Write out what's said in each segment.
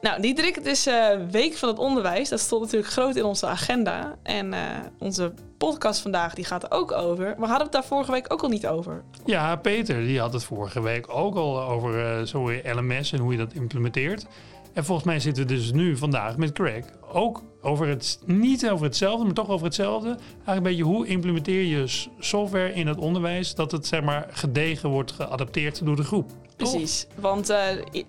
Nou, Diederik, het is uh, Week van het Onderwijs. Dat stond natuurlijk groot in onze agenda. En uh, onze podcast vandaag die gaat er ook over. Maar hadden we het daar vorige week ook al niet over? Ja, Peter die had het vorige week ook al over uh, zo LMS en hoe je dat implementeert. En volgens mij zitten we dus nu vandaag met Craig ook over het, niet over hetzelfde, maar toch over hetzelfde. Eigenlijk een beetje hoe implementeer je software in het onderwijs dat het zeg maar gedegen wordt geadapteerd door de groep. Precies, want uh,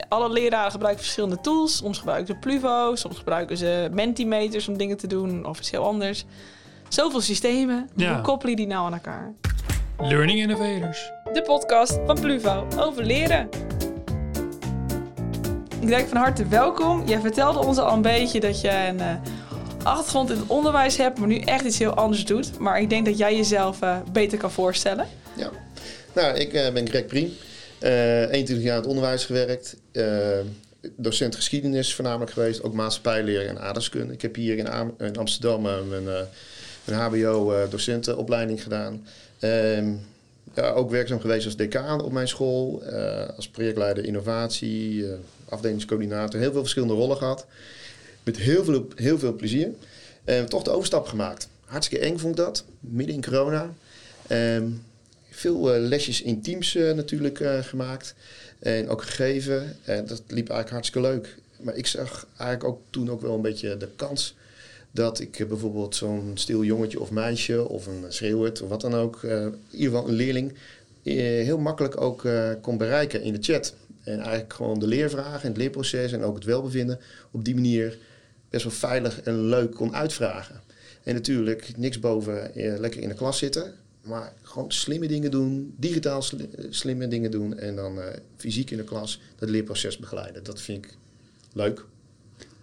alle leraren gebruiken verschillende tools. Soms gebruiken ze Pluvo, soms gebruiken ze Mentimeters om dingen te doen of iets heel anders. Zoveel systemen, ja. hoe koppelen die nou aan elkaar? Learning Innovators. De podcast van Pluvo over leren. Ik denk van harte welkom. Jij vertelde ons al een beetje dat je een uh, achtergrond in het onderwijs hebt, maar nu echt iets heel anders doet. Maar ik denk dat jij jezelf uh, beter kan voorstellen. Ja, nou, ik uh, ben Greg Priem. 21 jaar in het onderwijs gewerkt. docent geschiedenis voornamelijk geweest. Ook maatschappijleer en aardrijkskunde. Ik heb hier in, Am in Amsterdam mijn HBO-docentenopleiding gedaan. Ehm, ook werkzaam geweest als decaan op mijn school. als projectleider innovatie afdelingscoördinator, heel veel verschillende rollen gehad. Met heel veel, heel veel plezier. Uh, toch de overstap gemaakt. Hartstikke eng vond ik dat, midden in corona. Uh, veel uh, lesjes in teams natuurlijk gemaakt en ook gegeven. En dat liep eigenlijk hartstikke leuk. Maar ik zag eigenlijk ook toen ook wel een beetje de kans dat ik bijvoorbeeld zo'n stil jongetje of meisje of een schreeuwert of wat dan ook, in ieder geval een leerling, heel makkelijk ook kon bereiken in de chat. En eigenlijk gewoon de leervragen en het leerproces en ook het welbevinden op die manier best wel veilig en leuk kon uitvragen. En natuurlijk niks boven eh, lekker in de klas zitten, maar gewoon slimme dingen doen, digitaal slimme dingen doen en dan uh, fysiek in de klas dat leerproces begeleiden. Dat vind ik leuk.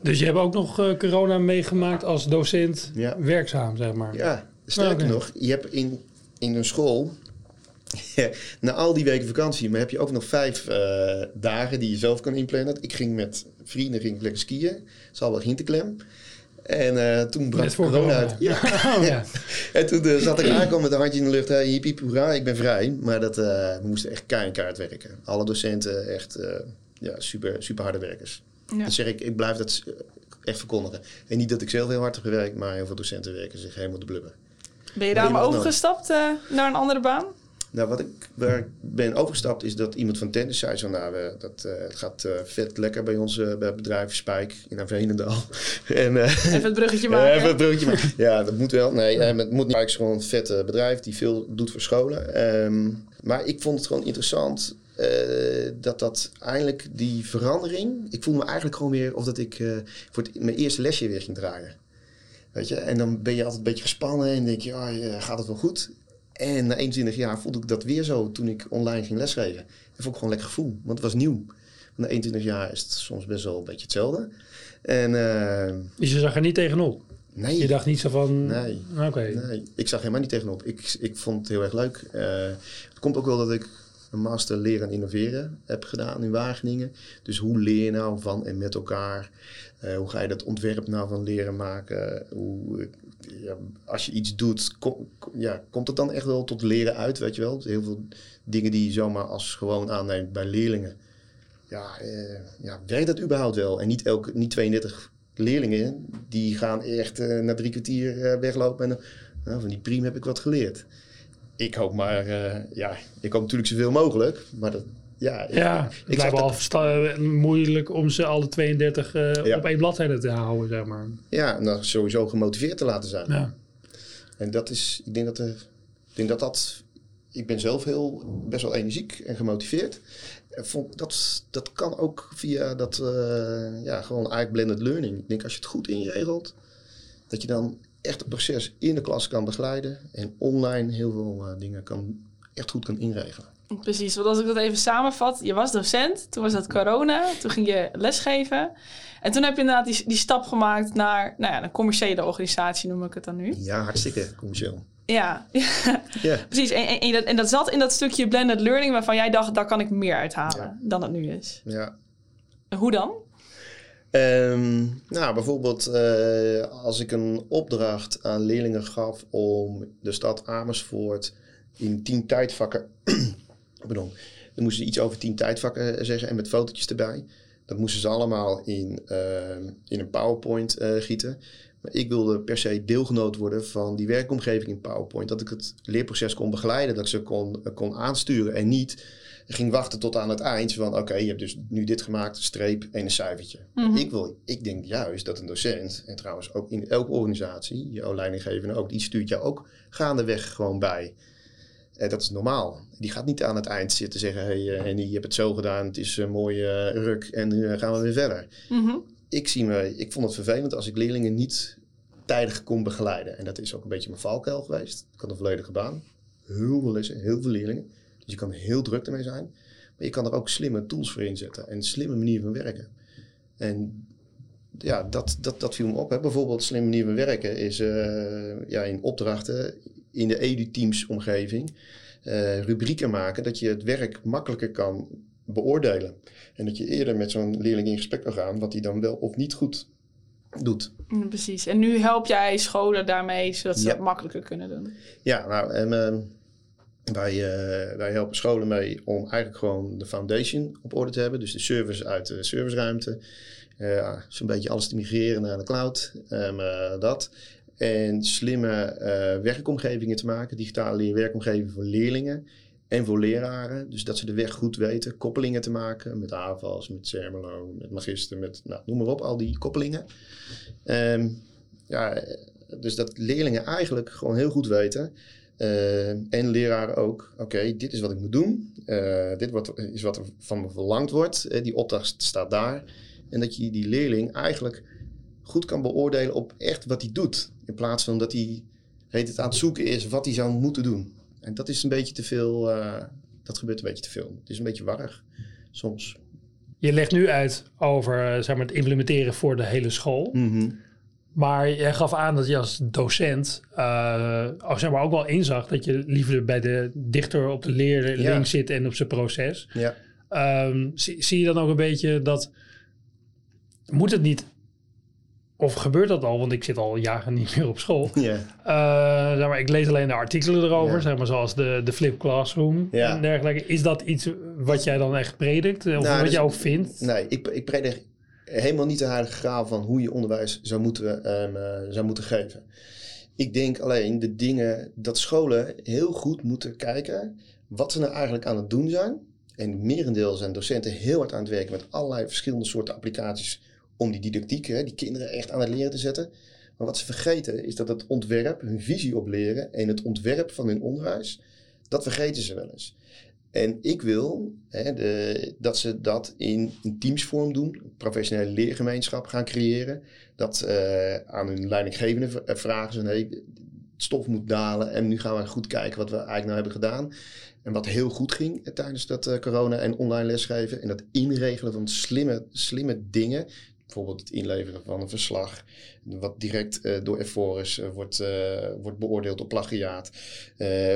Dus je hebt ook nog uh, corona meegemaakt als docent werkzaam, zeg maar? Ja, sterker oh, nog, je hebt in, in een school na al die weken vakantie, maar heb je ook nog vijf uh, dagen die je zelf kan inplannen. Ik ging met vrienden ging ik lekker skiën. Zal wel Hinterklem. En uh, toen brak corona uit. Ja. Oh, ja. en toen uh, zat ik aankomen met een handje in de lucht. Hey, hippie, hoera, ik ben vrij. Maar dat, we moesten echt keihard kaart werken. Alle docenten echt ja, super, super harde werkers. Ja. Dan zeg ik, ik blijf dat echt verkondigen. En niet dat ik zelf heel hard heb gewerkt, maar heel veel docenten werken zich helemaal de blubber. Ben je daar maar overgestapt naar een andere baan? Nou, wat ik, waar ik ben overgestapt is dat iemand van tennis zei zo, nou, uh, dat uh, het gaat uh, vet lekker bij ons bij het bedrijf Spijk in Veenendaal. en, even het bruggetje maken. even het bruggetje maken. ja, dat moet wel. Nee, het moet niet. Spijk is gewoon een vet bedrijf die veel doet voor scholen. Um, maar ik vond het gewoon interessant dat dat eindelijk die verandering... Ik voelde me eigenlijk gewoon weer of dat ik voor het, mijn eerste lesje weer ging dragen. Weet je? En dan ben je altijd een beetje gespannen en denk je, oh, gaat het wel goed? En na 21 jaar voelde ik dat weer zo toen ik online ging lesgeven. Dat vond ik gewoon lekker gevoel, want het was nieuw. Na 21 jaar is het soms best wel een beetje hetzelfde. En, uh, dus je zag er niet tegenop? Nee. Je dacht niet zo van... Nee. Oké. Nee, ik zag helemaal niet tegenop. Ik, ik vond het heel erg leuk. Het komt ook wel dat ik master leren en innoveren heb gedaan in Wageningen. Dus hoe leer je nou van en met elkaar? Uh, hoe ga je dat ontwerp nou van leren maken? Hoe ja, als je iets doet, ja, komt het dan echt wel tot leren uit, weet je wel? Heel veel dingen die je zomaar als gewoon aanneemt bij leerlingen. Ja, eh, ja, werkt dat überhaupt wel? En niet, elke, niet 32 leerlingen, die gaan echt na drie kwartier weglopen en nou, van die priem heb ik wat geleerd. Ik hoop maar, uh, ja, ik hoop natuurlijk zoveel mogelijk, maar dat, ja, ja ik, het lijkt wel moeilijk om ze alle 32 uh, ja. op één bladzijde te houden, zeg maar. Ja, en dan sowieso gemotiveerd te laten zijn. Ja. En dat is, ik denk dat, ik denk dat dat, ik ben zelf heel, best wel energiek en gemotiveerd. En vond, dat, dat kan ook via dat, uh, ja, gewoon eigenlijk blended learning. Ik denk als je het goed inregelt, dat je dan echt het proces in de klas kan begeleiden en online heel veel uh, dingen kan, echt goed kan inregelen. Precies, want als ik dat even samenvat, je was docent, toen was dat corona, toen ging je lesgeven. En toen heb je inderdaad die, die stap gemaakt naar nou ja, een commerciële organisatie, noem ik het dan nu. Ja, hartstikke commercieel. Ja, ja. precies. En, en, en, dat, en dat zat in dat stukje blended learning waarvan jij dacht, daar kan ik meer uithalen dan het nu is. Ja. Hoe dan? Um, nou, bijvoorbeeld uh, als ik een opdracht aan leerlingen gaf om de stad Amersfoort in tien tijdvakken Pardon. Dan moesten ze iets over tien tijdvakken zeggen en met fotootjes erbij. Dat moesten ze allemaal in, in een PowerPoint gieten. Maar ik wilde per se deelgenoot worden van die werkomgeving in PowerPoint. Dat ik het leerproces kon begeleiden, dat ik ze kon, kon aansturen en niet ging wachten tot aan het eind. Van oké, je hebt dus nu dit gemaakt, streep en een cijfertje. Mhm. ik, wil, ik denk juist dat een docent, en trouwens ook in elke organisatie, jouw leidinggevende ook, die stuurt jou ook gaandeweg gewoon bij. En dat is normaal. Die gaat niet aan het eind zitten zeggen: Hé, hey, Henny, je hebt het zo gedaan, het is een mooie ruk en nu gaan we weer verder. Mhm. Ik, zie me, ik vond het vervelend als ik leerlingen niet tijdig kon begeleiden. En dat is ook een beetje mijn valkuil geweest. Ik had een volledige baan, heel veel lessen, heel veel leerlingen. Dus je kan heel druk ermee zijn. Maar je kan er ook slimme tools voor inzetten en slimme manier van werken. En ja, dat, dat, dat viel me op. Hè. Bijvoorbeeld een slimme manier van werken is uh, ja, in opdrachten in de edu-teams omgeving uh, rubrieken maken. Dat je het werk makkelijker kan beoordelen. En dat je eerder met zo'n leerling in gesprek kan gaan wat hij dan wel of niet goed doet. precies. En nu help jij scholen daarmee zodat ze het makkelijker kunnen doen. Ja, nou, en, uh, wij, uh, wij helpen scholen mee om eigenlijk gewoon de foundation op orde te hebben. Dus de servers uit de serviceruimte. Uh, Zo'n beetje alles te migreren naar de cloud. Um, dat. En slimme werkomgevingen te maken. Digitale leerwerkomgevingen voor leerlingen en voor leraren. Dus dat ze de weg goed weten. Koppelingen te maken met AVAS, met Cermelo, met Magister, met nou, noem maar op, al die koppelingen. Um, ja, dus dat leerlingen eigenlijk gewoon heel goed weten uh, en leraren ook, oké, dit is wat ik moet doen. Uh, dit wat, is wat er van me verlangd wordt. Uh, die opdracht staat daar. En dat je die leerling eigenlijk goed kan beoordelen op echt wat hij doet. In plaats van dat hij heet het aan het zoeken is wat hij zou moeten doen. En dat is een beetje te veel, dat gebeurt een beetje te veel. Het is een beetje warrig soms. Je legt nu uit over zeg maar, het implementeren voor de hele school. Mm maar jij gaf aan dat je als docent uh, zeg maar ook wel inzag dat je liever bij de dichter op de leerling zit en op zijn proces. Ja. Um, zie, zie, je dan ook een beetje dat. Moet het niet. Of gebeurt dat al? Want ik zit al jaren niet meer op school. Ja. Uh, zeg maar, ik lees alleen de artikelen erover, zeg maar, zoals de, de Flip Classroom en dergelijke. Is dat iets wat jij dan echt predikt? Of nou, wat dus, jij ook vindt? Nee, ik, ik predik helemaal niet de heilige graal van hoe je onderwijs zou moeten, um, zou moeten geven. Ik denk alleen de dingen dat scholen heel goed moeten kijken wat ze nou eigenlijk aan het doen zijn. En merendeel zijn docenten heel hard aan het werken met allerlei verschillende soorten applicaties om die didactiek, hè, die kinderen echt aan het leren te zetten. Maar wat ze vergeten is dat het ontwerp, hun visie op leren en het ontwerp van hun onderwijs, dat vergeten ze wel eens. En ik wil hè, de, dat ze dat in een teamsvorm doen, een professionele leergemeenschap gaan creëren. Dat uh, aan hun leidinggevende eh, vragen ze: nee, het stof moet dalen en nu gaan we goed kijken wat we eigenlijk nou hebben gedaan. En wat heel goed ging tijdens dat corona en online lesgeven. En dat inregelen van slimme, slimme dingen bijvoorbeeld het inleveren van een verslag, wat direct uh, door Eforis uh, wordt, uh, wordt beoordeeld op plagiaat.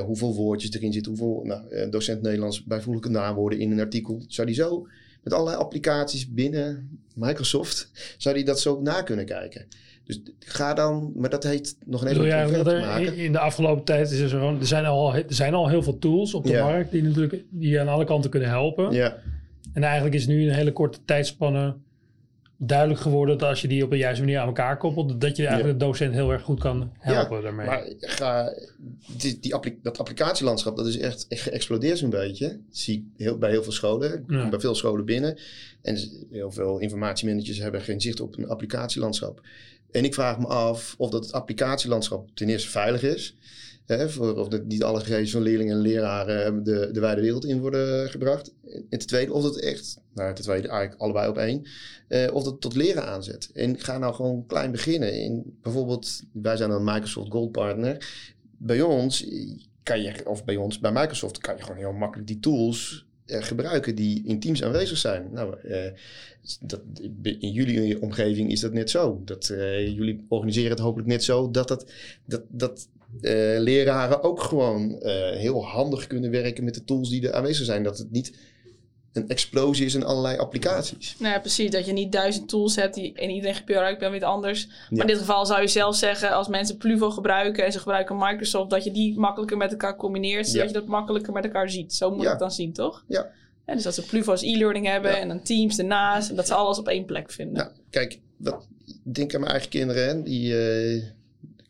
hoeveel woordjes erin zitten, hoeveel nou, docent Nederlands bijvoeglijke naamwoorden in een artikel. Zou die zo met allerlei applicaties binnen Microsoft, zou die dat zo na kunnen kijken. Dus ga dan, maar dat heet nog een hele ja, maken. In de afgelopen tijd is er gewoon, er zijn al, er zijn al heel veel tools op de markt die natuurlijk die aan alle kanten kunnen helpen. Ja. En eigenlijk is nu een hele korte tijdspanne duidelijk geworden dat als je die op een juiste manier aan elkaar koppelt, dat je eigenlijk de docent heel erg goed kan helpen ja, daarmee. Maar ga, die, die dat applicatielandschap, dat is echt, geëxplodeerd zo'n beetje. Dat zie ik heel, bij heel veel scholen, bij veel scholen binnen. En heel veel informatiemanagers hebben geen zicht op een applicatielandschap. En ik vraag me af of dat applicatielandschap ten eerste veilig is. Of dat niet alle gegevens van leerlingen en leraren de, de wijde wereld in worden gebracht. En ten tweede, of dat echt, nou ten tweede eigenlijk allebei op één, uh, of dat tot leren aanzet. En ga nou gewoon klein beginnen. In, bijvoorbeeld, wij zijn een Microsoft Gold Partner. Bij ons kan je, of bij ons, bij Microsoft, kan je gewoon heel makkelijk die tools gebruiken die in teams aanwezig zijn. Nou, uh, dat, in jullie omgeving is dat net zo. Dat, jullie organiseren het hopelijk net zo dat, dat, dat, dat leraren ook gewoon heel handig kunnen werken met de tools die er aanwezig zijn. Dat het niet een explosie is in allerlei applicaties. Nou ja, precies. Dat je niet duizend tools hebt die, en iedereen gebruikt bij iets anders. Maar in dit geval zou je zelf zeggen, als mensen Pluvo gebruiken en ze gebruiken Microsoft, dat je die makkelijker met elkaar combineert, zodat je dat makkelijker met elkaar ziet. Zo moet ja. het dan zien, toch? Ja. dus dat ze Pluvo's e-learning hebben en dan Teams ernaast. En dat ze alles op één plek vinden. Nou, kijk, dat, denk aan mijn eigen kinderen. Hè, die, uh,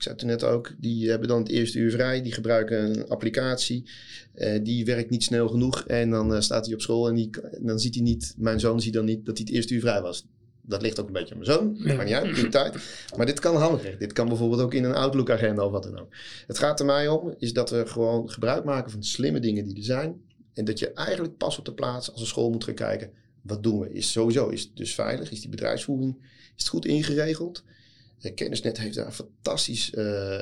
ik zei het net ook, die hebben dan het eerste uur vrij. Die gebruiken een applicatie. Uh, die werkt niet snel genoeg. En dan uh, staat hij op school en, die, dan ziet hij niet, mijn zoon ziet dan niet dat hij het eerste uur vrij was. Dat ligt ook een beetje aan mijn zoon. Ja. Maakt niet uit, die tijd. Maar dit kan handiger. Dit kan bijvoorbeeld ook in een Outlook-agenda of wat dan ook. Het gaat er mij om, is dat we gewoon gebruik maken van de slimme dingen die er zijn. En dat je eigenlijk pas op de plaats als een school moet gaan kijken. Wat doen we? Is sowieso, is het dus veilig? Is die bedrijfsvoering, is het goed ingeregeld? Kennisnet heeft daar een fantastisch uh,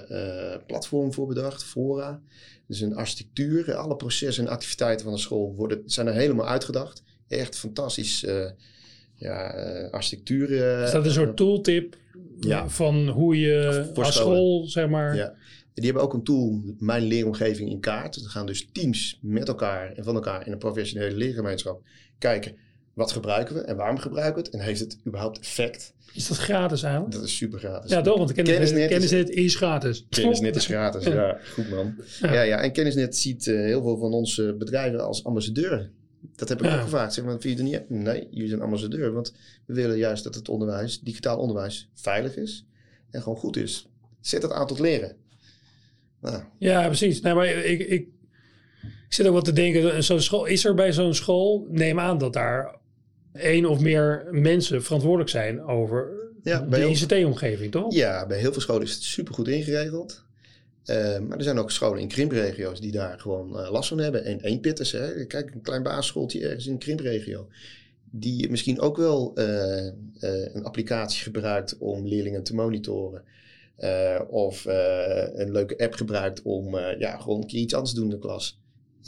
platform voor bedacht, Fora. Dus een architectuur, alle processen en activiteiten van de school worden, zijn er helemaal uitgedacht. Echt fantastisch uh, ja, architectuur. is dat een soort tooltip ja. van hoe je als school, zeg maar... Ja. Die hebben ook een tool, Mijn Leeromgeving in Kaart. Dan gaan dus teams met elkaar en van elkaar in een professionele leergemeenschap kijken... wat gebruiken we en waarom gebruiken we het en heeft het überhaupt effect... Is dat gratis eigenlijk? Dat is super gratis. Ja, toch? Want kennisnet, kennisnet, is, gratis. Kennisnet is gratis, ja. Goed man. Ja. ja, en Kennisnet ziet uh, heel veel van onze bedrijven als ambassadeur. Dat heb ik ook gevraagd. Zeg maar, vind je niet? Nee, jullie zijn ambassadeur. Want we willen juist dat het onderwijs, digitaal onderwijs, veilig is. En gewoon goed is. Zet het aan tot leren. Nou. Ja, precies. Nee, maar ik, ik, ik zit ook wat te denken. Zo'n school, is er bij zo'n school, neem aan dat daar één of meer mensen verantwoordelijk zijn over ja, de ICT-omgeving, toch? Ja, bij heel veel scholen is het supergoed ingeregeld. Uh, maar er zijn ook scholen in krimpregio's die daar gewoon uh, last van hebben. En één pitters, hè. kijk, een klein basisschooltje ergens in een krimpregio. Die misschien ook wel uh, een applicatie gebruikt om leerlingen te monitoren. of een leuke app gebruikt om ja, gewoon een keer iets anders te doen in de klas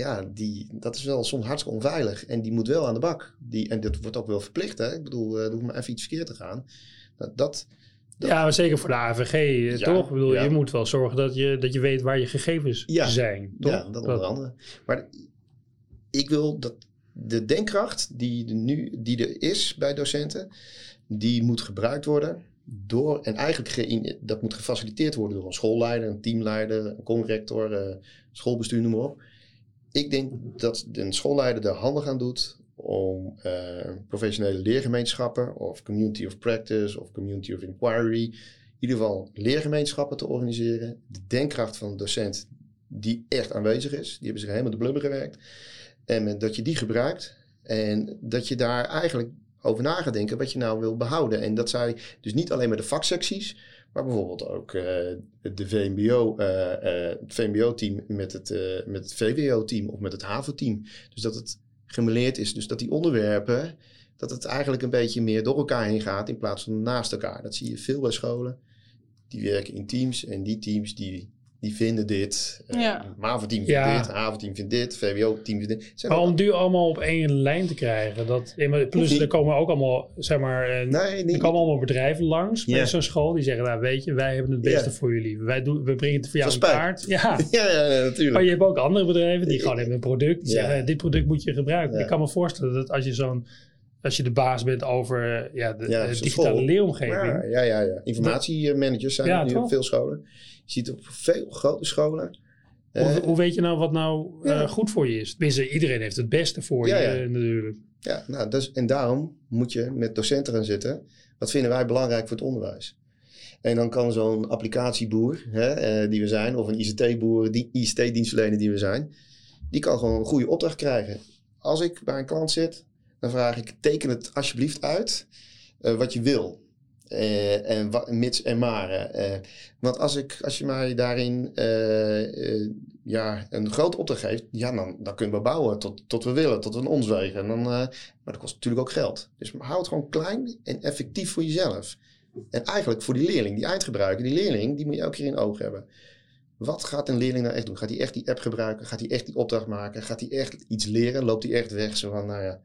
ja, die, dat is wel soms hartstikke onveilig. En die moet wel aan de bak. Die, en dat wordt ook wel verplicht. Hè? Ik bedoel, uh, er hoeft maar even iets verkeerd te gaan. Dat, dat, ja, maar zeker voor de AVG, eh, toch? Ik bedoel, je moet wel zorgen dat je, dat je weet waar je gegevens zijn. Toch? Ja, dat onder andere. Maar ik wil dat de denkkracht die, nu, die er is bij docenten, die moet gebruikt worden door, en eigenlijk dat moet gefaciliteerd worden door een schoolleider, een teamleider, een conrector, uh, schoolbestuur, noem maar op ik denk dat een schoolleider er handig aan doet om uh, professionele leergemeenschappen of community of practice of community of inquiry, in ieder geval leergemeenschappen te organiseren. De denkkracht van de docent die echt aanwezig is, die hebben zich helemaal de blubber gewerkt. En dat je die gebruikt en dat je daar eigenlijk over na gaat denken wat je nou wil behouden. En dat zij dus niet alleen maar de vaksecties, maar bijvoorbeeld ook uh, de VMBO, uh, uh, het VMBO-team met het, met het VWO-team of met het HAVO-team. Dus dat het gemeleerd is. Dus dat die onderwerpen, dat het eigenlijk een beetje meer door elkaar heen gaat in plaats van naast elkaar. Dat zie je veel bij scholen. Die werken in teams en die teams die die vinden dit. Uh, ja. MAVO-team vindt dit, HAVO-team vindt dit, VWO-team vindt dit. maar om die allemaal op één lijn te krijgen, dat, plus er komen ook allemaal, zeg maar, uh, nee, er komen allemaal bedrijven langs bij zo'n school die zeggen, nou weet je, wij hebben het beste voor jullie. Wij doen, we brengen het voor jou in kaart. Ja. ja, ja, natuurlijk. Maar je hebt ook andere bedrijven die gewoon hebben een product, die zeggen, dit product moet je gebruiken. Ik kan me voorstellen dat als je zo'n als je de baas bent over ja, de, de digitale leeromgeving. Ja, ja, ja. Informatiemanagers zijn nu op veel scholen. Je ziet op veel grote scholen. Hoe, uh, hoe weet je nou wat nou uh, goed voor je is? Tenminste, iedereen heeft het beste voor je uh, natuurlijk. Ja, nou, dus, en daarom moet je met docenten gaan zitten. Wat vinden wij belangrijk voor het onderwijs? En dan kan zo'n applicatieboer hè, die we zijn, of een ICT-boer, die ICT-dienstverlener die we zijn, die kan gewoon een goede opdracht krijgen. Als ik bij een klant zit, dan vraag ik: teken het alsjeblieft uit wat je wil. Uh, en mits en maren. Uh, want als, ik, als je mij daarin uh, ja, een grote opdracht geeft, ja, dan, dan kunnen we bouwen tot, tot we willen, tot we ons wegen. En dan, maar dat kost natuurlijk ook geld. Dus hou het gewoon klein en effectief voor jezelf. En eigenlijk voor die leerling, die eindgebruiker, die leerling, die moet je elke keer in oog hebben. Wat gaat een leerling nou echt doen? Gaat hij echt die app gebruiken? Gaat hij echt die opdracht maken? Gaat hij echt iets leren? Loopt hij echt weg? Zo van, nou ja,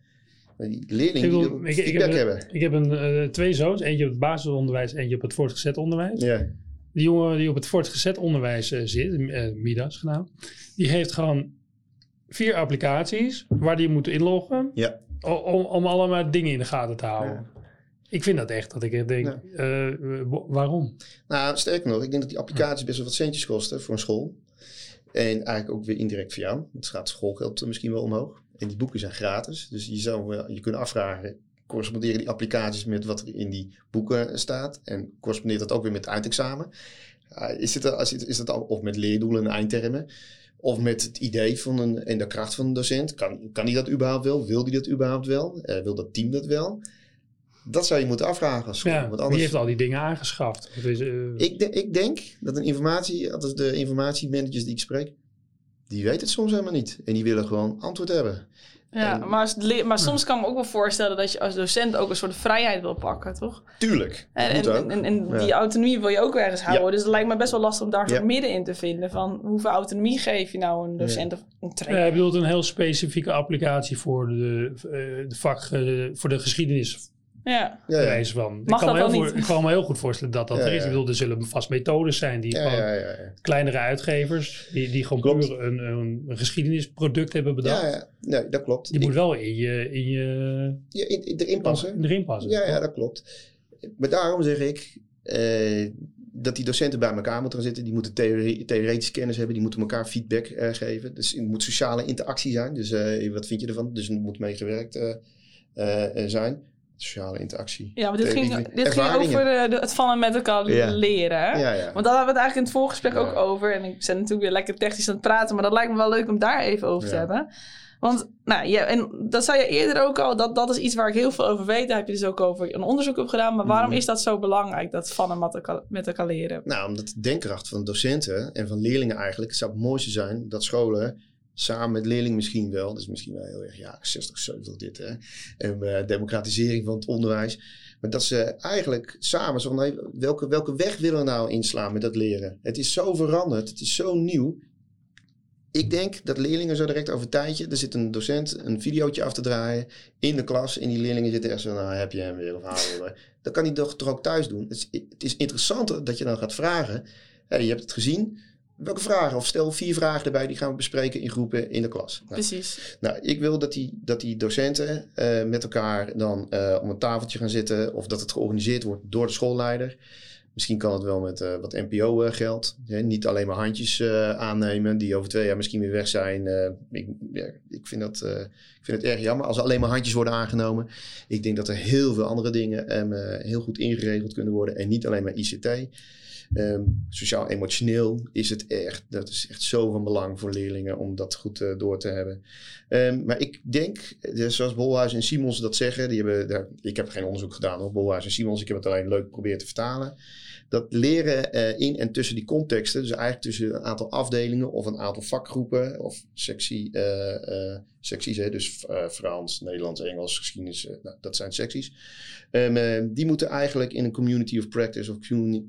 leerlingen die ik, ik, heb, hebben. Ik heb een, uh, twee zoons. Eentje op het basisonderwijs, eentje op het voortgezet onderwijs. Ja. Die jongen die op het voortgezet onderwijs uh, zit, uh, Midas genaamd, die heeft gewoon vier applicaties waar die moet inloggen. Ja. Om, om allemaal dingen in de gaten te houden. Ja. Ik vind dat echt dat ik denk, ja. waarom? Nou, sterker nog, ik denk dat die applicaties best wel wat centjes kosten voor een school. En eigenlijk ook weer indirect voor jou. Het gaat schoolgeld misschien wel omhoog. En die boeken zijn gratis. Dus je zou je kunnen afvragen, corresponderen die applicaties met wat er in die boeken staat? En correspondeert dat ook weer met het eindexamen? is, het, is, is al, of met leerdoelen en eindtermen? Of met het idee van een, en de kracht van een docent. Kan, kan die dat überhaupt wel? Wil die dat überhaupt wel? Uh, wil dat team dat wel? Dat zou je moeten afvragen als school. Ja, want anders... Wie heeft al die dingen aangeschaft? Is, uh... ik, de, ik denk dat een informatie, dat is de informatiemanagers die ik spreek, die weten het soms helemaal niet. En die willen gewoon antwoord hebben. Ja, maar, maar soms kan ik me ook wel voorstellen dat je als docent ook een soort vrijheid wil pakken, toch? Tuurlijk. En, en, en, die autonomie wil je ook ergens houden. Dus het lijkt me best wel lastig om daar zo'n midden in te vinden. Van hoeveel autonomie geef je nou een docent of een trainer? Ja, je bedoelt een heel specifieke applicatie voor de, eh, de vak, eh, voor de geschiedenis ja. ja, van. Mag ik, kan dat me heel voor, ik kan me heel goed voorstellen dat dat er is. Ik bedoel, er zullen vast methodes zijn die gewoon kleinere uitgevers, die, die gewoon puur een, een, geschiedenisproduct hebben bedacht. Ja, ja. Nee, dat klopt. Die moet wel in je... In je ja, in, erin passen. Erin passen. Ja, ja, dat klopt. Maar daarom zeg ik eh, dat die docenten bij elkaar moeten gaan zitten. Die moeten theorie, theoretische kennis hebben. Die moeten elkaar feedback uh, geven. Dus er moet sociale interactie zijn. Dus uh, wat vind je ervan? Dus er moet meegewerkt zijn sociale interactie. Ja, maar dit ging, dit ging over eh, de, het vallen met elkaar leren. Ja, ja. Want daar hebben we het eigenlijk in het voorgesprek ook over. En ik ben natuurlijk weer lekker technisch aan het praten, maar dat lijkt me wel leuk om daar even over te hebben. Want, nou ja, en dat zei je eerder ook al, dat, dat is iets waar ik heel veel over weet. Daar heb je dus ook over een onderzoek op gedaan. Maar waarom mhm. is dat zo belangrijk, dat vallen met elkaar, met elkaar leren? Nou, omdat de denkkracht van docenten en van leerlingen eigenlijk, het zou het mooiste zijn dat scholen samen met leerlingen misschien wel. Dus misschien wel heel erg jaren 60, 70 dit. Hè? En uh, democratisering van het onderwijs. Maar dat ze eigenlijk samen zo welke, welke weg willen we nou inslaan met dat leren? Het is zo veranderd, het is zo nieuw. Ik denk dat leerlingen zo direct over een tijdje, er zit een docent een videootje af te draaien in de klas. En die leerlingen zitten echt zo, nou heb je hem weer of haal Dat kan hij toch, toch ook thuis doen. Het is, het is interessanter dat je dan gaat vragen. Hey, je hebt het gezien, Welke vragen? Of stel vier vragen erbij, die gaan we bespreken in groepen in de klas. Nou, Precies. Nou, ik wil dat die, dat die docenten uh, met elkaar dan uh, om een tafeltje gaan zitten. Of dat het georganiseerd wordt door de schoolleider. Misschien kan het wel met uh, wat NPO-geld. niet alleen maar handjes aannemen die over twee jaar misschien weer weg zijn. ik, ja, ik, vind dat, ik vind het erg jammer als er alleen maar handjes worden aangenomen. Ik denk dat er heel veel andere dingen heel goed ingeregeld kunnen worden. En niet alleen maar ICT. Um, Sociaal-emotioneel is het echt, dat is echt zo van belang voor leerlingen om dat goed uh, door te hebben. Um, maar ik denk, dus zoals Bolhuis en Simons dat zeggen, die hebben daar, ik heb geen onderzoek gedaan op Bolhuis en Simons, ik heb het alleen leuk geprobeerd te vertalen. Dat leren uh, in en tussen die contexten, dus eigenlijk tussen een aantal afdelingen of een aantal vakgroepen of sectie, uh, secties, hè, dus Frans, Nederlands, Engels, geschiedenis, nou, dat zijn secties. Um, die moeten eigenlijk in een community of practice of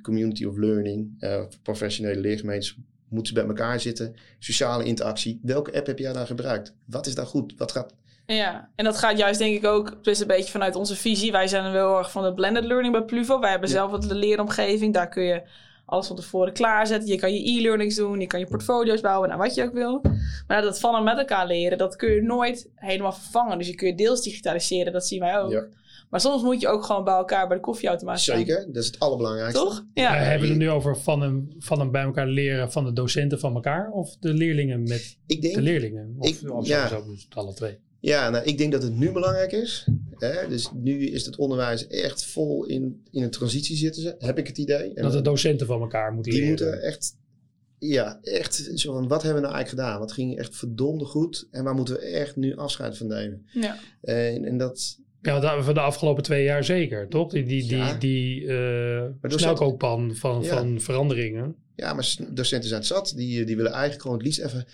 community of learning, professionele leergemeentes, moeten ze bij elkaar zitten. Sociale interactie. Welke app heb jij daar gebruikt? Wat is daar goed? Wat gaat... Ja, en dat gaat juist denk ik ook dus een beetje vanuit onze visie. Wij zijn wel heel erg van de blended learning bij Pluvo. Wij hebben zelf wat de leeromgeving. Daar kun je alles van tevoren klaarzetten. Je kan je e-learnings doen, je kan je portfolio's bouwen, nou wat je ook wil. Maar dat van en met elkaar leren, dat kun je nooit helemaal vervangen. Dus je kun je deels digitaliseren, dat zien wij ook. Ja. Maar soms moet je ook gewoon bij elkaar bij de koffieautomaat staan. Zeker, dat is het allerbelangrijkste. Toch? Ja. hebben we het nu over van een, van een bij elkaar leren van de docenten van elkaar? Of de leerlingen met ik denk, de leerlingen? Of, ik, of ja. zo, dus alle twee? Ja, nou, ik denk dat het nu belangrijk is. Hè? Dus nu is het onderwijs echt vol in, in een transitie zitten, heb ik het idee. En dat de docenten van elkaar moeten die leren. Die moeten echt, ja, echt zo van, wat hebben we nou eigenlijk gedaan? Wat ging echt verdomde goed? En waar moeten we echt nu afscheid van nemen? Ja. En, en dat, ja, van de afgelopen twee jaar zeker, toch? Die, die, die, die uh, snelkookpan van, van veranderingen. Ja, maar docenten zijn het zat. Die, die willen eigenlijk gewoon het liefst even...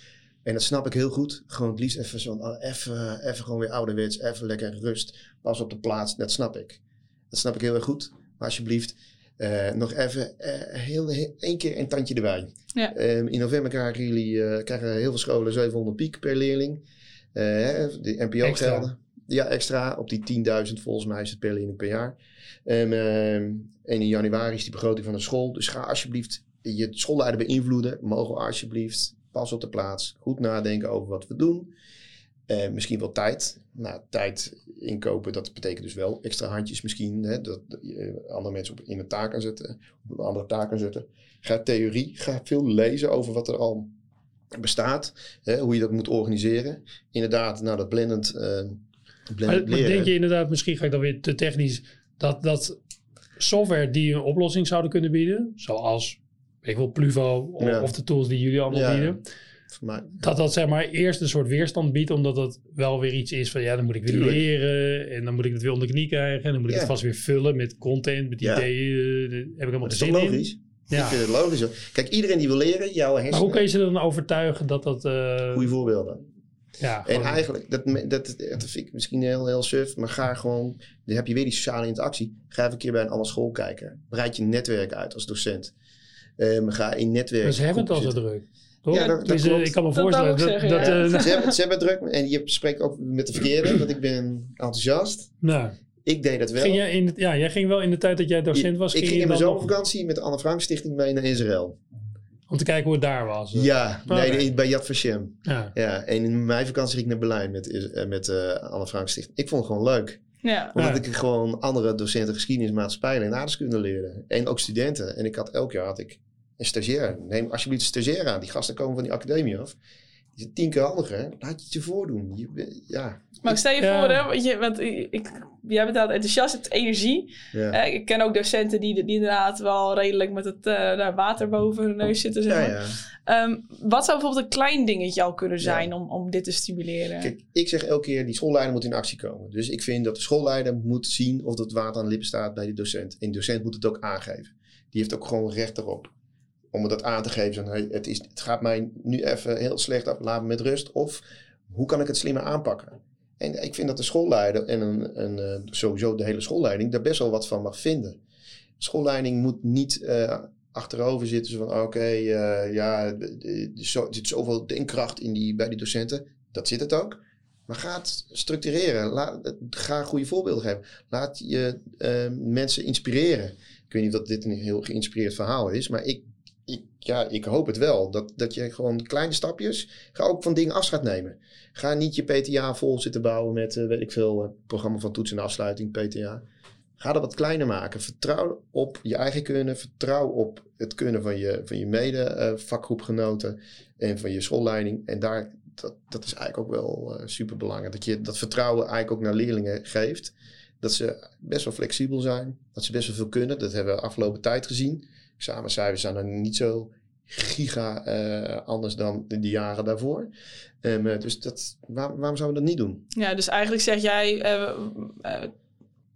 En dat snap ik heel goed. Gewoon het liefst even zo'n... Oh, even, even gewoon weer ouderwets. Even lekker rust. Pas op de plaats. Dat snap ik. Dat snap ik heel erg goed. Maar alsjeblieft... Uh, nog even uh, heel, heel, één keer een tandje erbij. Ja. Um, in november krijgen jullie krijgen heel veel scholen 700 piek per leerling. de NPO-gelden. Ja, extra op die 10.000 volgens mij is het per leerling per jaar. Um, en in januari is die begroting van de school. Dus ga alsjeblieft je schoolleider beïnvloeden. Mogen alsjeblieft pas op de plaats. Goed nadenken over wat we doen. Uh, misschien wel tijd. Nou, tijd inkopen, dat betekent dus wel extra handjes misschien. Hè, dat je andere mensen op, in een taak kan zetten. Op een andere taak kan zetten. Ga theorie, ga veel lezen over wat er al bestaat. Hè, hoe je dat moet organiseren. Inderdaad, nou dat blendend, uh, blendend maar, maar denk je inderdaad, misschien ga ik dan weer te technisch, dat, dat software die een oplossing zouden kunnen bieden, zoals ik wil Pluvo of, of, de tools die jullie allemaal bieden, dat dat zeg maar eerst een soort weerstand biedt, omdat dat wel weer iets is van ja, dan moet ik weer leren en dan moet ik het weer onder de knie krijgen en dan moet ik het vast weer vullen met content, met ideeën. Daar heb ik helemaal dat is logisch? Ja. Ik vind het logisch. Kijk, iedereen die wil leren, jouw hersenen... Maar hoe kun je ze dan overtuigen dat dat... Uh... Goeie voorbeelden. Ja, en eigenlijk, dat, dat, dat vind ik misschien heel, heel suf, maar ga gewoon, dan heb je weer die sociale interactie. Ga even een keer bij een andere school kijken. Breid je netwerk uit als docent. Um, ga in netwerk. Maar ze hebben het al zo druk. Ja, dat, dat ik kan me voorstellen. Dat, zeggen, dat, ja. uh, ze, hebben, ze hebben druk en je spreekt ook met de verkeerde, dat ik ben enthousiast. Nou. Ik deed dat wel. Ging jij, in de, ja, jij ging wel in de tijd dat jij docent was. Ik ging, ging in mijn zomervakantie met de Anne Frank Stichting mee naar Israël. Om te kijken hoe het daar was. Ja, oh, nee, bij Yad Vashem. Ja. ja. En in mijn vakantie ging ik naar Berlijn met, eh, met uh, Anne Frank Stichting. Ik vond het gewoon leuk. Ja. Omdat ik gewoon andere docenten geschiedenis, maatschappij en aardeskunde leerde. En ook studenten. En ik had elk jaar had ik een stagiair. Neem alsjeblieft een stagiair aan. Die gasten komen van die academie af. Die is tien keer handiger. Laat je het je voordoen. Je, ja. Maar stel je voor, hè, want, je, want ik, jij bent enthousiast, het energie. Ja. ik ken ook docenten die, die inderdaad wel redelijk met het uh, water boven hun neus zitten. Zeg maar. um, wat zou bijvoorbeeld een klein dingetje al kunnen zijn om, om dit te stimuleren? Kijk, ik zeg elke keer, die schoolleider moet in actie komen. Dus ik vind dat de schoolleider moet zien of het water aan de lippen staat bij de docent. En de docent moet het ook aangeven. Die heeft ook gewoon recht erop om dat aan te geven. Hey, het, is, het gaat mij nu even heel slecht af, laat me met rust. Of hoe kan ik het slimmer aanpakken? En ik vind dat de schoolleider en een, een, eh, sowieso de hele schoolleiding daar best wel wat van mag vinden. De schoolleiding moet niet uh, achterover zitten van oké, uh, ja, er zit zoveel denkkracht in die, bij die docenten. Dat zit het ook. Maar ga het structureren. Laat, ga goede voorbeelden geven. Laat je mensen inspireren. Ik weet niet of dit een heel geïnspireerd verhaal is, maar ik ik, ja, ik hoop het wel. Dat, dat je gewoon kleine stapjes. Ga ook van dingen afscheid nemen. Ga niet je PTA vol zitten bouwen met, uh, weet ik veel, uh, programma van toets en afsluiting, PTA. Ga dat wat kleiner maken. Vertrouw op je eigen kunnen. Vertrouw op het kunnen van je, van je mede uh, vakgroepgenoten en van je schoolleiding. En daar, dat, dat is eigenlijk ook wel uh, super belangrijk. Dat je dat vertrouwen eigenlijk ook naar leerlingen geeft. Dat ze best wel flexibel zijn. Dat ze best wel veel kunnen. Dat hebben we afgelopen tijd gezien examencijfers zijn er niet zo giga uh, anders dan de, jaren daarvoor. Um, dus dat, waar, waarom zouden we dat niet doen? Ja, dus eigenlijk zeg jij, uh, uh,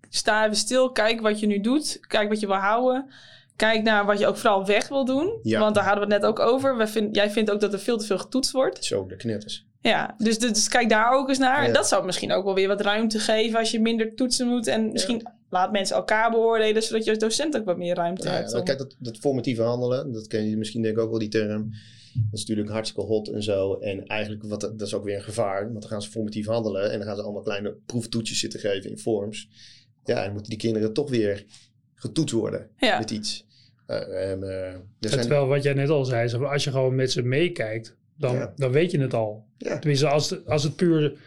sta even stil, kijk wat je nu doet, kijk wat je wil houden. Kijk naar wat je ook vooral weg wil doen. Ja. Want daar hadden we het net ook over. We vind, jij vindt ook dat er veel te veel getoetst wordt. Zo, de knetters. Ja, dus, dus kijk daar ook eens naar. En dat zou misschien ook wel weer wat ruimte geven als je minder toetsen moet. En misschien laat mensen elkaar beoordelen, zodat je als docent ook wat meer ruimte hebt. Ja, kijk, dat, dat formatieve handelen, dat ken je misschien denk ik ook wel die term. Dat is natuurlijk hartstikke hot en zo. En eigenlijk, wat, dat is ook weer een gevaar. Want dan gaan ze formatief handelen en dan gaan ze allemaal kleine proeftoetjes zitten geven in forms. Ja, en dan moeten die kinderen toch weer getoetst worden met iets. Uh, en, uh, Terwijl wat jij net al zei, als je gewoon met ze meekijkt, dan, dan weet je het al. Ja. Tenminste, als, als het puur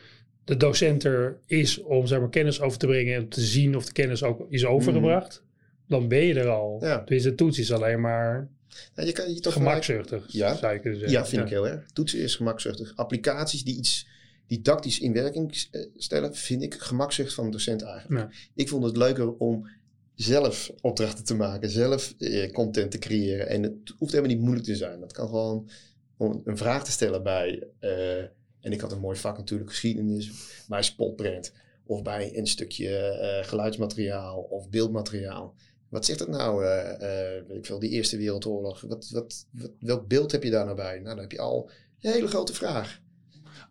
de docent er is om zeg maar, kennis over te brengen en te zien of de kennis ook is overgebracht, mhm. dan ben je er al. Ja. Dus de toets is alleen maar ja, je kan je toch gemakzuchtig, ja. zou je kunnen zeggen. Ja, vind ik heel erg. Toetsen is gemakzuchtig. Applicaties die iets didactisch in werking eh, stellen, vind ik gemakzucht van de docent eigenlijk. Ik vond het leuker om zelf opdrachten te maken, zelf eh, content te creëren. En het hoeft helemaal niet moeilijk te zijn. Dat kan gewoon om een vraag te stellen bij... Uh, en ik had een mooi vak natuurlijk, geschiedenis, bij spotprint. Of bij een stukje uh, geluidsmateriaal of beeldmateriaal. Wat zegt het nou, uh, uh, weet ik veel, die Eerste Wereldoorlog? Wat, wat, wat, welk beeld heb je daar nou bij? Nou, dan heb je al een hele grote vraag.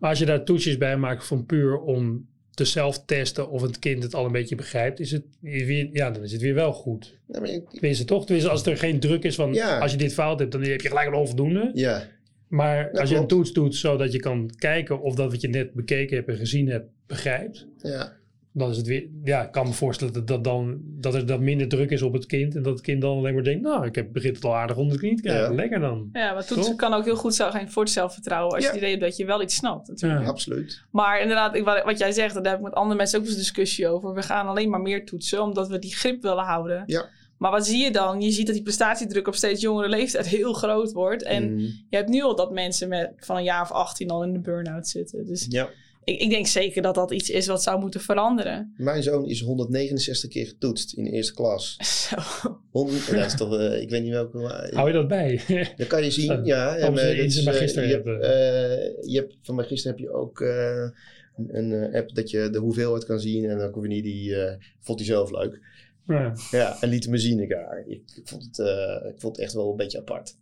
Maar als je daar toetsjes bij maakt van puur om te zelf testen of het kind het al een beetje begrijpt, is het weer, ja, dan is het weer wel goed. Ja, maar je, toch? Tenminste, als er geen druk is van als je dit fout hebt, dan heb je gelijk een onvoldoende. Ja. Maar als je een toets doet zodat je kan kijken of dat wat je net bekeken hebt en gezien hebt begrijpt. Ja. Dan is het weer, ja, ik kan me voorstellen dat, dat, dan, dat er dan minder druk is op het kind. En dat het kind dan alleen maar denkt, nou, ik heb, begint het al aardig onder de knie te krijgen. Lekker dan. Ja, maar toetsen kan ook heel goed zijn voor het zelfvertrouwen. Als je het idee hebt dat je wel iets snapt. Natuurlijk. Ja, absoluut. Maar inderdaad, wat, wat jij zegt, daar heb ik met andere mensen ook eens een discussie over. We gaan alleen maar meer toetsen, omdat we die grip willen houden. Ja. Maar wat zie je dan? Je ziet dat die prestatiedruk op steeds jongere leeftijd heel groot wordt. En Mhm. je hebt nu al dat mensen met, van een jaar of 18 al in de burn-out zitten. Dus Ja. ik, ik denk zeker dat dat iets is wat zou moeten veranderen. Mijn zoon is 169 keer getoetst in de eerste klas. Zo. 100, dat is toch, eh, ik weet niet welke. maar- Hou je dat bij? Dat kan je zien, Oh, ja. En, ze eh, eh, magister je hebben. eh, je hebt, van magister heb je ook eh, een, een eh, app dat je de hoeveelheid kan zien. En dan kon je die, eh, vond hij zelf leuk. Ja. Ja, en liet me zien. Ik, ja, ik, ik vond het, eh, ik vond het echt wel een beetje apart.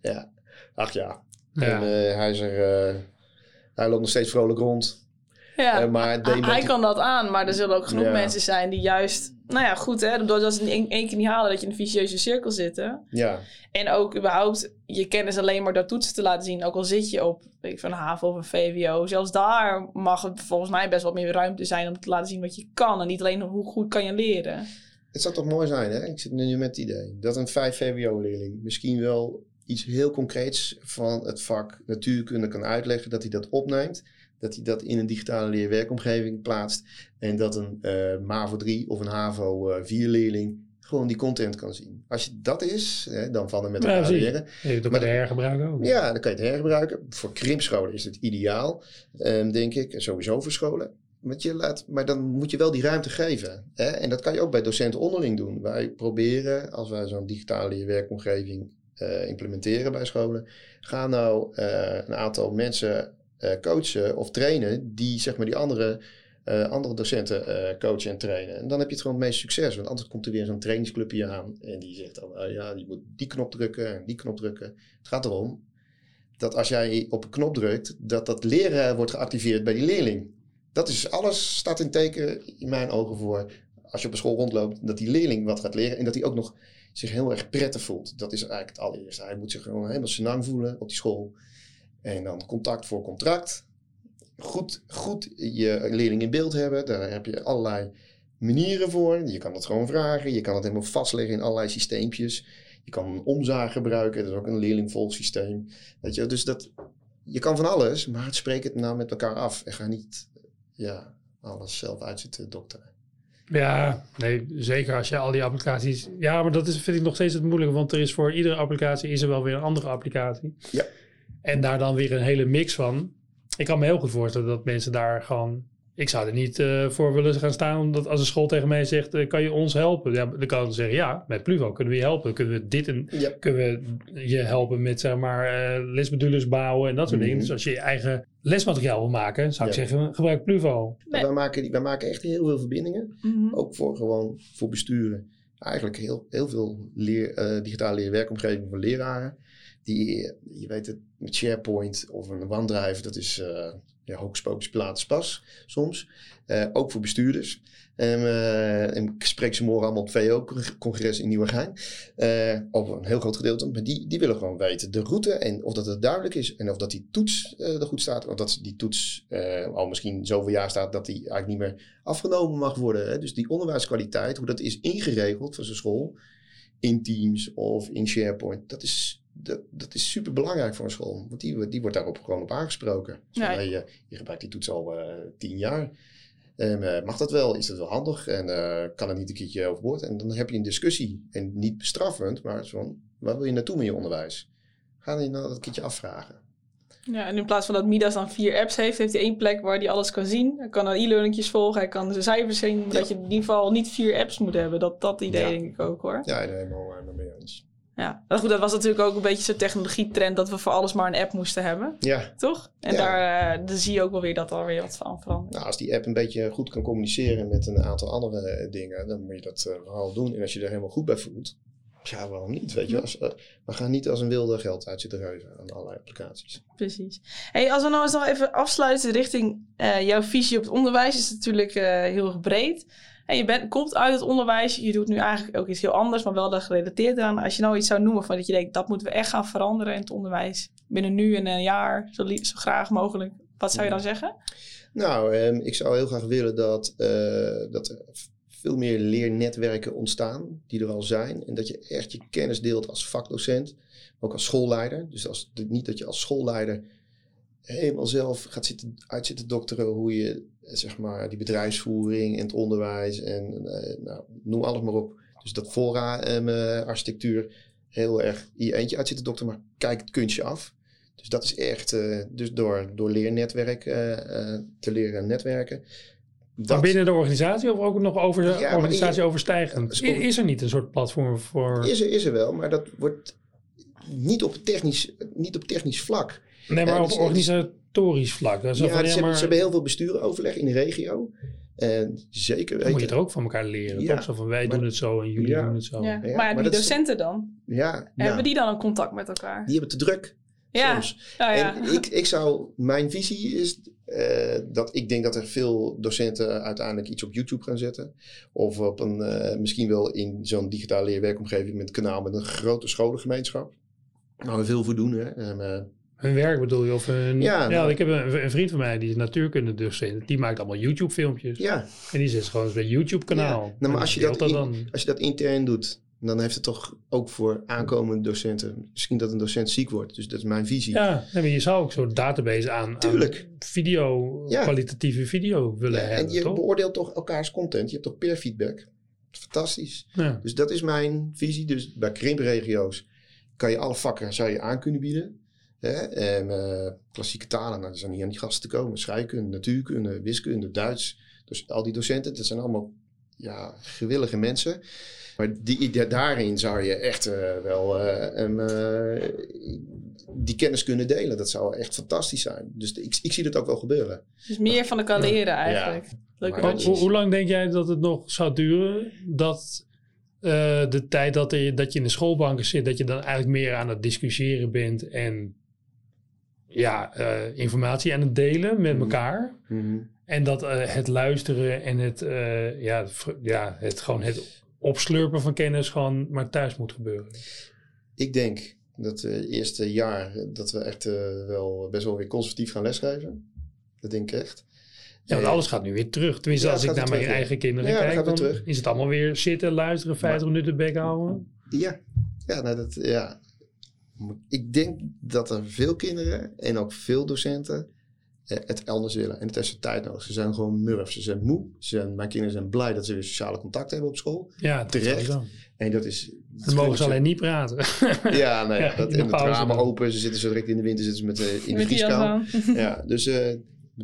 Ja, ach ja. Ja. En eh, hij is er, eh, hij loopt nog steeds vrolijk rond. Ja, Eh, maar hij- kan dat aan, maar er zullen ook genoeg Ja. mensen zijn die juist... Nou ja, goed hè, doordat ze het in één keer niet halen... dat je in een vicieuze cirkel zitten. Ja, En ook überhaupt je kennis alleen maar door toetsen te laten zien. Ook al zit je op weet ik, van een HAVO of een VWO. Zelfs daar mag het volgens mij best wat meer ruimte zijn... om te laten zien wat je kan. En niet alleen hoe goed kan je leren. het zou toch mooi zijn, hè? Ik zit nu met het idee dat een 5 VWO-leerling misschien wel iets heel concreets van het vak natuurkunde kan uitleggen, dat hij dat opneemt, dat hij dat in een digitale leerwerkomgeving plaatst en dat een eh, MAVO 3 of een HAVO eh 4-leerling gewoon die content kan zien. Als je dat is, hè, dan van en met Ja, elkaar leren. Je hebt ook Maar met de- hergebruik ook. Ja, dan kan je het hergebruiken. Voor krimpscholen is het ideaal, ehm, denk ik. En Sowieso voor scholen. Want je laat, maar dan moet je wel die ruimte geven. Hè? En dat kan je ook bij docenten onderling doen. Wij proberen, als wij zo'n digitale leerwerkomgeving eh, implementeren bij scholen, ga nou een aantal mensen coachen of trainen die zeg maar die andere, eh, andere docenten eh, coachen en trainen. En dan heb je het gewoon het meest succes. Want anders komt er weer zo'n trainingsclubje aan en die zegt dan, oh ja, die moet die knop drukken en die knop drukken. Het gaat erom dat als jij op een knop drukt, dat dat leren wordt geactiveerd bij die leerling. Dat is alles staat in teken in mijn ogen voor als je op een school rondloopt, dat die leerling wat gaat leren en dat hij ook nog zich heel erg prettig voelt. Dat is eigenlijk het allereerste. Hij moet zich gewoon helemaal senang voelen op die school. En dan contact voor contract. Goed, goed je leerling in beeld hebben. Daar heb je allerlei manieren voor. Je kan het gewoon vragen. Je kan het helemaal vastleggen in allerlei systeempjes. Je kan een omzaag gebruiken. Dat is ook een leerlingvolgsysteem. Weet je, dus dat, je kan van alles, maar spreek het nou met elkaar af. En ga niet ja, alles zelf uitzitten dokteren. Ja, nee, zeker als je al die applicaties... Ja, maar dat is, vind ik nog steeds het moeilijke, want er is voor iedere applicatie is er wel weer een andere applicatie. Ja. En daar dan weer een hele mix van. Ik kan me heel goed voorstellen dat mensen daar gewoon... Ik zou er niet eh, voor willen gaan staan, omdat als een school tegen mij zegt, eh, kan je ons helpen? Ja, dan kan ik zeggen, ja, met Pluvo kunnen we je helpen. Kunnen we dit en Ja. kunnen we je helpen met, zeg maar, eh lesmodules bouwen en dat soort Mhm. dingen. Dus als je je eigen lesmateriaal wil maken, zou ik Ja. zeggen, gebruik Pluvo. Nee. Wij, maken, wij maken echt heel veel verbindingen. Mhm. Ook voor gewoon voor besturen. Eigenlijk heel, heel veel leer, eh, digitale leerwerkomgeving voor leraren. Die, je weet het, met SharePoint of een OneDrive, dat is eh ja, soms. Eh, ook voor bestuurders. Eh, en ik spreek ze morgen allemaal op VO-congres in Nieuwegein. Eh over een heel groot gedeelte. Maar die, die willen gewoon weten de route en of dat het duidelijk is. En of dat die toets er goed staat. Of dat die toets al misschien zoveel jaar staat dat die eigenlijk niet meer afgenomen mag worden. Hè? Dus die onderwijskwaliteit, hoe dat is ingeregeld voor zo'n school. In Teams of in SharePoint. Dat is, dat, dat is super belangrijk voor een school. Want die, wordt- die wordt daarop gewoon op aangesproken. Dus Ja. van, hey, je, je gebruikt die toets al eh, tien jaar. En, eh, mag dat wel? Is dat wel handig? En eh, kan het niet een keertje overboord? En dan heb je een discussie. En niet bestraffend, maar van, waar wil je naartoe met je onderwijs? Ga je nou dat keertje afvragen. Ja, en in plaats van dat Midas dan vier apps heeft, heeft hij één plek waar hij alles kan zien. Hij kan e-learningjes volgen, hij kan zijn cijfers zien. Dat je in ieder geval niet vier apps moet hebben. Dat, dat idee Ja. denk ik ook hoor. Ja, helemaal mee eens. Ja, maar goed, dat was natuurlijk ook een beetje zo'n technologietrend dat we voor alles maar een app moesten hebben. Ja, Toch? En Ja. daar eh, zie je ook wel weer dat er weer wat van verandert. nou, als die app een beetje goed kan communiceren met een aantal andere eh, dingen, dan moet je dat eh, vooral doen. En als je er helemaal goed bij voelt, ja, waarom niet? Weet je, als, we gaan niet als een wilde geld uit zitten reuzen aan allerlei applicaties. Precies. Hey, als we nou eens nog even afsluiten richting jouw visie op het onderwijs, is het natuurlijk heel erg breed. En je bent, komt uit het onderwijs, je doet nu eigenlijk ook iets heel anders, maar wel daar gerelateerd aan. Als je nou iets zou noemen van dat je denkt, dat moeten we echt gaan veranderen in het onderwijs. Binnen nu en een jaar, zo, zo graag mogelijk. Wat zou je dan zeggen? Nou, ehm, ik zou heel graag willen dat, eh, dat er veel meer leernetwerken ontstaan die er al zijn. En dat je echt je kennis deelt als vakdocent, ook als schoolleider. Dus als, niet dat je als schoolleider helemaal zelf gaat zitten, uit zitten dokteren hoe je zeg maar, die bedrijfsvoering en het onderwijs en eh, nou, noem alles maar op, Dus dat fora-architectuur heel erg in je eentje uitzitten, dokter, maar kijk het kunstje af. Dus dat is echt, uh, dus door, door leernetwerk te leren netwerken. Dat... Binnen de organisatie of ook nog over de ja, organisatie overstijgend? Is er niet een soort platform voor... Is er, is er wel, maar dat wordt niet op technisch, niet op technisch vlak. Nee, maar op dus- organisatorisch vlak. Dat is ja, ze, hebben, ze hebben heel veel bestuuroverleg in de regio. En zeker weten. moet je het ook van elkaar leren. Ja, toch? Zo van wij doen het zo en jullie doen het zo. Ja. maar, die docenten dan? Ja, Hebben die dan een contact met elkaar? Die hebben te druk. Ja. Oh, ja. En ik, ik zou, mijn visie is uh, dat ik denk dat er veel docenten uiteindelijk iets op YouTube gaan zetten. Of op een, uh, misschien wel in zo'n digitale leerwerkomgeving met een kanaal met een grote scholengemeenschap. Waar we veel voor doen. Hè. Uh, hun werk bedoel je? Of hun, ja, nou, ik heb een, een, vriend van mij die is natuurkundedocent. Die maakt allemaal YouTube-filmpjes. Ja. En die zet gewoon bij YouTube-kanaal. Ja. Nou, maar als je dat, dan... als je dat intern doet, dan heeft het toch ook voor aankomende docenten... Misschien dat een docent ziek wordt. Dus dat is mijn visie. Ja, maar je zou ook zo'n database aan, Tuurlijk. video, kwalitatieve video willen hebben, En je beoordeelt toch elkaars content. Je hebt toch peer feedback. Fantastisch. Dus dat is mijn visie. Dus bij krimpregio's kan je alle vakken zou je aan kunnen bieden. En, uh, klassieke talen, nou, er zijn hier aan die gasten te komen. Scheikunde, natuurkunde, wiskunde, Duits. Dus al die docenten, dat zijn allemaal ja, gewillige mensen. Maar die, daarin zou je echt uh, wel uh, die kennis kunnen delen. Dat zou echt fantastisch zijn. Dus ik, ik zie dat ook wel gebeuren. Dus meer van elkaar leren eigenlijk. Ja. Hoe, hoe lang denk jij dat het nog zou duren dat de tijd dat, er, dat je in de schoolbanken zit, dat je dan eigenlijk meer aan het discussiëren bent en ja, uh, informatie aan het delen met mhm. elkaar. Mhm. En dat uh, het luisteren en het, uh, ja, ja, het gewoon het opslurpen van kennis gewoon maar thuis moet gebeuren. Ik denk dat het eerste jaar dat we echt wel best wel weer conservatief gaan lesgeven. Dat denk ik echt. Ja, want alles gaat nu weer terug. Tenminste, ja, als ik naar mijn eigen kinderen kijk, dan terug. is het allemaal weer zitten, luisteren, 50 minuten bek houden. Ja, ja, nou dat, ja ik denk dat er veel kinderen en ook veel docenten eh, het anders willen. En het is tijd nodig. Ze zijn gewoon murf. Ze zijn moe. Ze zijn, mijn kinderen zijn blij dat ze weer sociale contact hebben op school. Ja, terecht. En dat is. Dan mogen ze alleen niet praten. Ja, nee, ja, dat, en de ramen open. Ze zitten zo direct in de winter zitten ze met, uh, in de vrieskou. Ja, dus uh,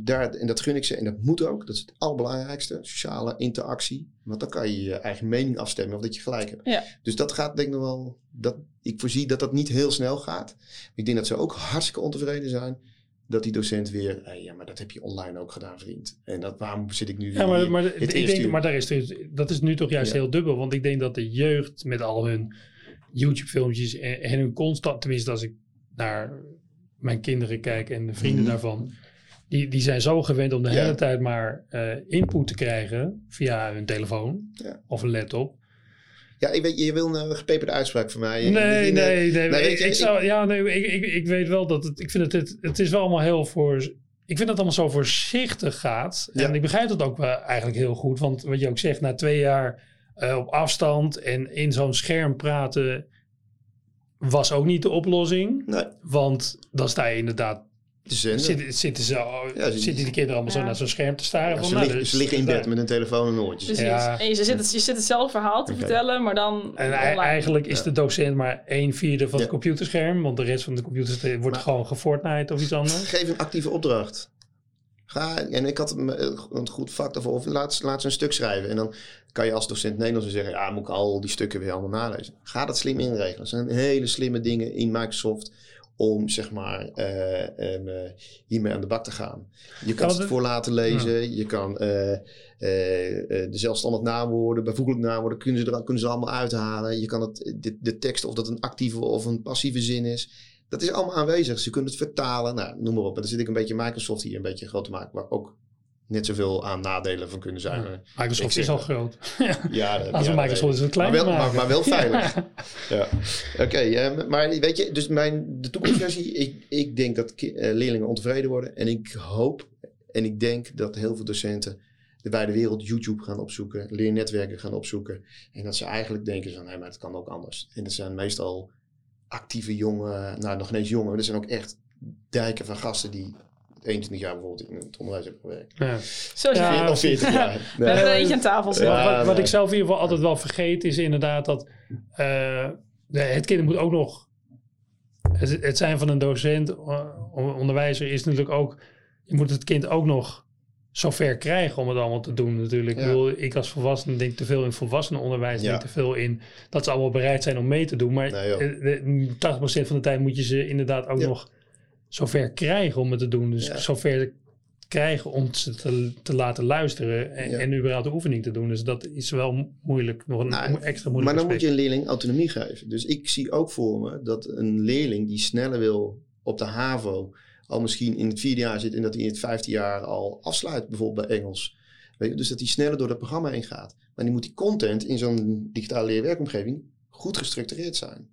daar, en dat gun ik ze. En dat moet ook. Dat is het allerbelangrijkste. Sociale interactie. Want dan kan je je eigen mening afstemmen of dat je gelijk hebt. Ja. Dus dat gaat denk ik nog wel... Dat, ik voorzie dat dat niet heel snel gaat. Ik denk dat ze ook hartstikke ontevreden zijn dat die docent weer, hey, ja, maar dat heb je online ook gedaan, vriend. En dat, waarom zit ik nu ja, maar, maar, ik denk, maar daar is dus, dat is nu toch juist heel dubbel. Want ik denk dat de jeugd met al hun YouTube-filmpjes en, en, hun constant, tenminste als ik naar mijn kinderen kijk en de vrienden mhm. daarvan, die, die zijn zo gewend om de hele tijd maar uh, input te krijgen via hun telefoon of een laptop. Ja, ik weet, je wil een gepeperde uitspraak van mij. Nee, nee, nee. nee ik, ik, zou, ja, nee ik, ik, ik weet wel dat het... Ik vind het, het, het is wel allemaal heel voor... Ik vind dat het allemaal zo voorzichtig gaat. En ik begrijp dat ook wel eigenlijk heel goed. Want wat je ook zegt, na twee jaar uh, op afstand en in zo'n scherm praten... was ook niet de oplossing. Nee. Want dan sta je inderdaad Zitten, zitten, ze, ja, zitten die kinderen allemaal zo naar zo'n scherm te staren? ze, liggen, ze liggen in bed met een telefoon en oortjes. Ja. En je zit, het, je zit hetzelfde verhaal te vertellen, maar dan En eigenlijk is de docent maar een vierde van het computerscherm. Want de rest van de computers wordt gewoon gefortnite of iets anders. Geef een actieve opdracht. Ga, en ik had een goed vak daarvoor. Of laat, laat ze een stuk schrijven. En dan kan je als docent Nederlands zeggen... ja, moet ik al die stukken weer allemaal nalezen. Ga dat slim inregelen. Dat zijn hele slimme dingen in Microsoft om zeg maar uh, um, hiermee aan de bak te gaan. Je kan het voor laten lezen, je kan uh, de zelfstandig naamwoorden, bijvoeglijk naamwoorden, kunnen ze, er, kunnen ze allemaal uithalen. Je kan het, de, de tekst, of dat een actieve of een passieve zin is, dat is allemaal aanwezig. Ze kunnen het vertalen, nou, noem maar op. En dan zit ik een beetje Microsoft hier een beetje groot te maken, maar ook net zoveel aan nadelen van kunnen zijn. Ja. Microsoft is al groot. ja, Als ja, Microsoft is het klein, maar, wel, maar, maar, wel veilig. ja. Oké, okay, maar weet je, dus mijn, de toekomstversie, ik, ik denk dat uh, leerlingen ontevreden worden. En ik hoop en ik denk dat heel veel docenten de wijde wereld YouTube gaan opzoeken, leernetwerken gaan opzoeken. En dat ze eigenlijk denken van, nee, maar het kan ook anders. En dat zijn meestal actieve jongen, nou nog ineens jongen, maar er zijn ook echt dijken van gasten die 21 jaar bijvoorbeeld in het onderwijs heb gewerkt. Ja. Zoals Ja, Of 40 jaar. We hebben er eentje aan tafel zitten. Ja, wat, wat ik zelf in ieder geval altijd wel vergeet is inderdaad dat eh, het kind moet ook nog. Het, het zijn van een docent, eh, onderwijzer is natuurlijk ook. Je moet het kind ook nog zover krijgen om het allemaal te doen natuurlijk. Ja. Ik, bedoel, ik als volwassene denk te veel in volwassenenonderwijs, Ja. denk te veel in dat ze allemaal bereid zijn om mee te doen. Maar Nee, joh. eh, de- 80% van de tijd moet je ze inderdaad ook Ja. nog zover krijgen om het te doen. Dus Ja. zover krijgen om ze te, te laten luisteren en, Ja. en überhaupt de oefening te doen. Dus dat is wel mo- moeilijk, nog een Nou, extra Maar moeilijk dan moet je een leerling autonomie geven. Dus ik zie ook voor me dat een leerling die sneller wil op de HAVO, al misschien in het vierde jaar zit en dat hij in het vijfde jaar al afsluit, bijvoorbeeld bij Engels. Weet je, dus dat hij sneller door dat programma heen gaat. Maar die moet die content in zo'n digitale leerwerkomgeving goed gestructureerd zijn.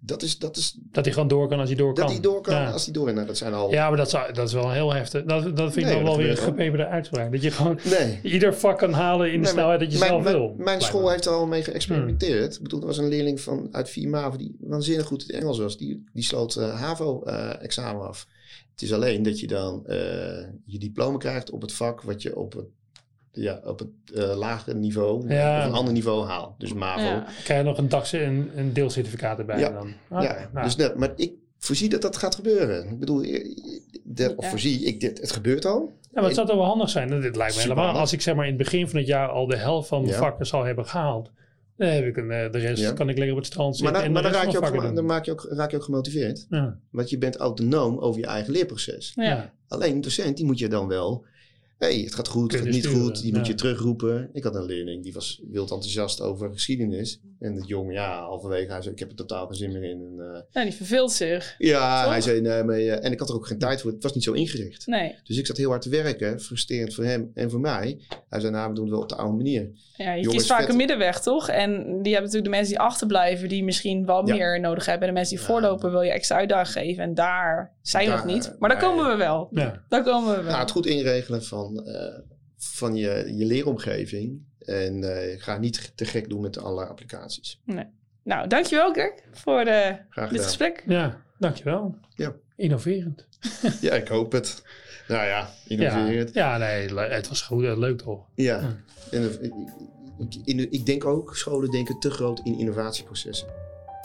Dat is, dat is Dat hij gewoon door kan als hij door dat kan. hij door kan Ja. als hij door. Nou, dat zijn al. Ja, maar dat, zou, dat is wel heel heftig. Dat, dat vind ik Nee, dat wel weer een gepeperde uitspraak. Dat je gewoon Nee. ieder vak kan halen in de Nee, snelheid dat je mijn, zelf mijn- wil. Mijn school heeft er al mee geëxperimenteerd. Ik bedoel, er was een leerling van, uit 4 MAVO die waanzinnig goed in het Engels was. Die, die sloot eh, HAVO-examen af. Het is alleen dat je dan eh, je diploma krijgt op het vak wat je op het, ja, op het eh, lagere niveau Ja. of een ander niveau haalt. Dus MAVO. Ja. Ja, Dan krijg je nog een dag een, een deelcertificaat erbij Ja. dan. Oké, nou. dus net, maar ik voorzie dat dat gaat gebeuren. Ik bedoel, eh, de, of Ja. voorzie ik dit, het gebeurt al. Ja, maar het zou toch wel handig zijn. Dit lijkt me helemaal. Als ik zeg maar in het begin van het jaar al de helft van mijn Ja. vakken zal hebben gehaald. Dan heb ik een, eh, de rest Ja. kan ik lekker op het strand zitten. Maar, dan, en maar dan, raak je ook, dan maak je ook, raak je ook gemotiveerd. Ja. Want je bent autonoom over je eigen leerproces. Ja. Ja. Alleen een docent, die moet je dan wel... hey, het gaat goed, het gaat niet sturen, goed. Die moet je terugroepen. Ik had een leerling, die was wild enthousiast over geschiedenis. En het jongen, ja, halverwege, hij zei, ik heb er totaal geen zin meer in. En, eh, Ja, die verveelt zich. ja, Toch? hij zei, nee, maar, eh, en ik had er ook geen tijd voor. Het was niet zo ingericht. Nee. Dus ik zat heel hard te werken, frustrerend voor hem en voor mij. Hij zei, nou, we doen het wel op de oude manier. Ja, je kiest vaak vet. een middenweg, toch? En die hebben natuurlijk de mensen die achterblijven, die misschien wel Ja. meer nodig hebben. En de mensen die Ja. voorlopen wil je extra uitdaging geven. En daar zijn we Daar- nog niet. Maar daar komen we wel. Ja. Daar komen we wel. Nou, het goed inregelen van, eh, van je, je leeromgeving. En eh, ga niet te gek doen met allerlei applicaties. Nou, dankjewel Greg voor eh, dit gesprek. ja, dankjewel. Ja. Innoverend. Ja, ik hoop het. Nou ja, innoverend. ja, nee, het was goed. Leuk toch? Ja. Ja. En, ik, in- ik denk ook, scholen denken te groot in innovatieprocessen.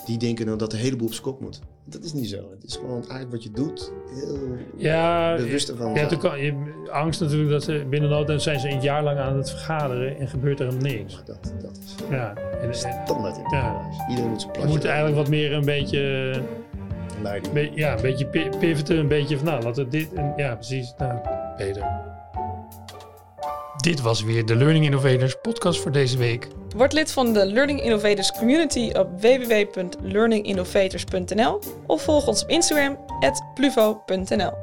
Die denken dan dat een heleboel op z'n kop moet. Dat is niet zo. Het is gewoon eigenlijk wat je doet, heel Ja, bewust ervan. Ja, kan, je, angst natuurlijk dat ze binnen no time zijn ze een jaar lang aan het vergaderen en gebeurt er helemaal niks. Dat, dat is Ja, en, standaard in het Ja. Iedereen moet zijn je moet eigenlijk wat meer een beetje, leiding. be- ja, een beetje pi- pivoten, een beetje van nou, laten we dit en ja, precies, nou, beter. Dit was weer de Learning Innovators podcast voor deze week. Word lid van de Learning Innovators community op www.learninginnovators.nl of volg ons op Instagram, pluvo.nl.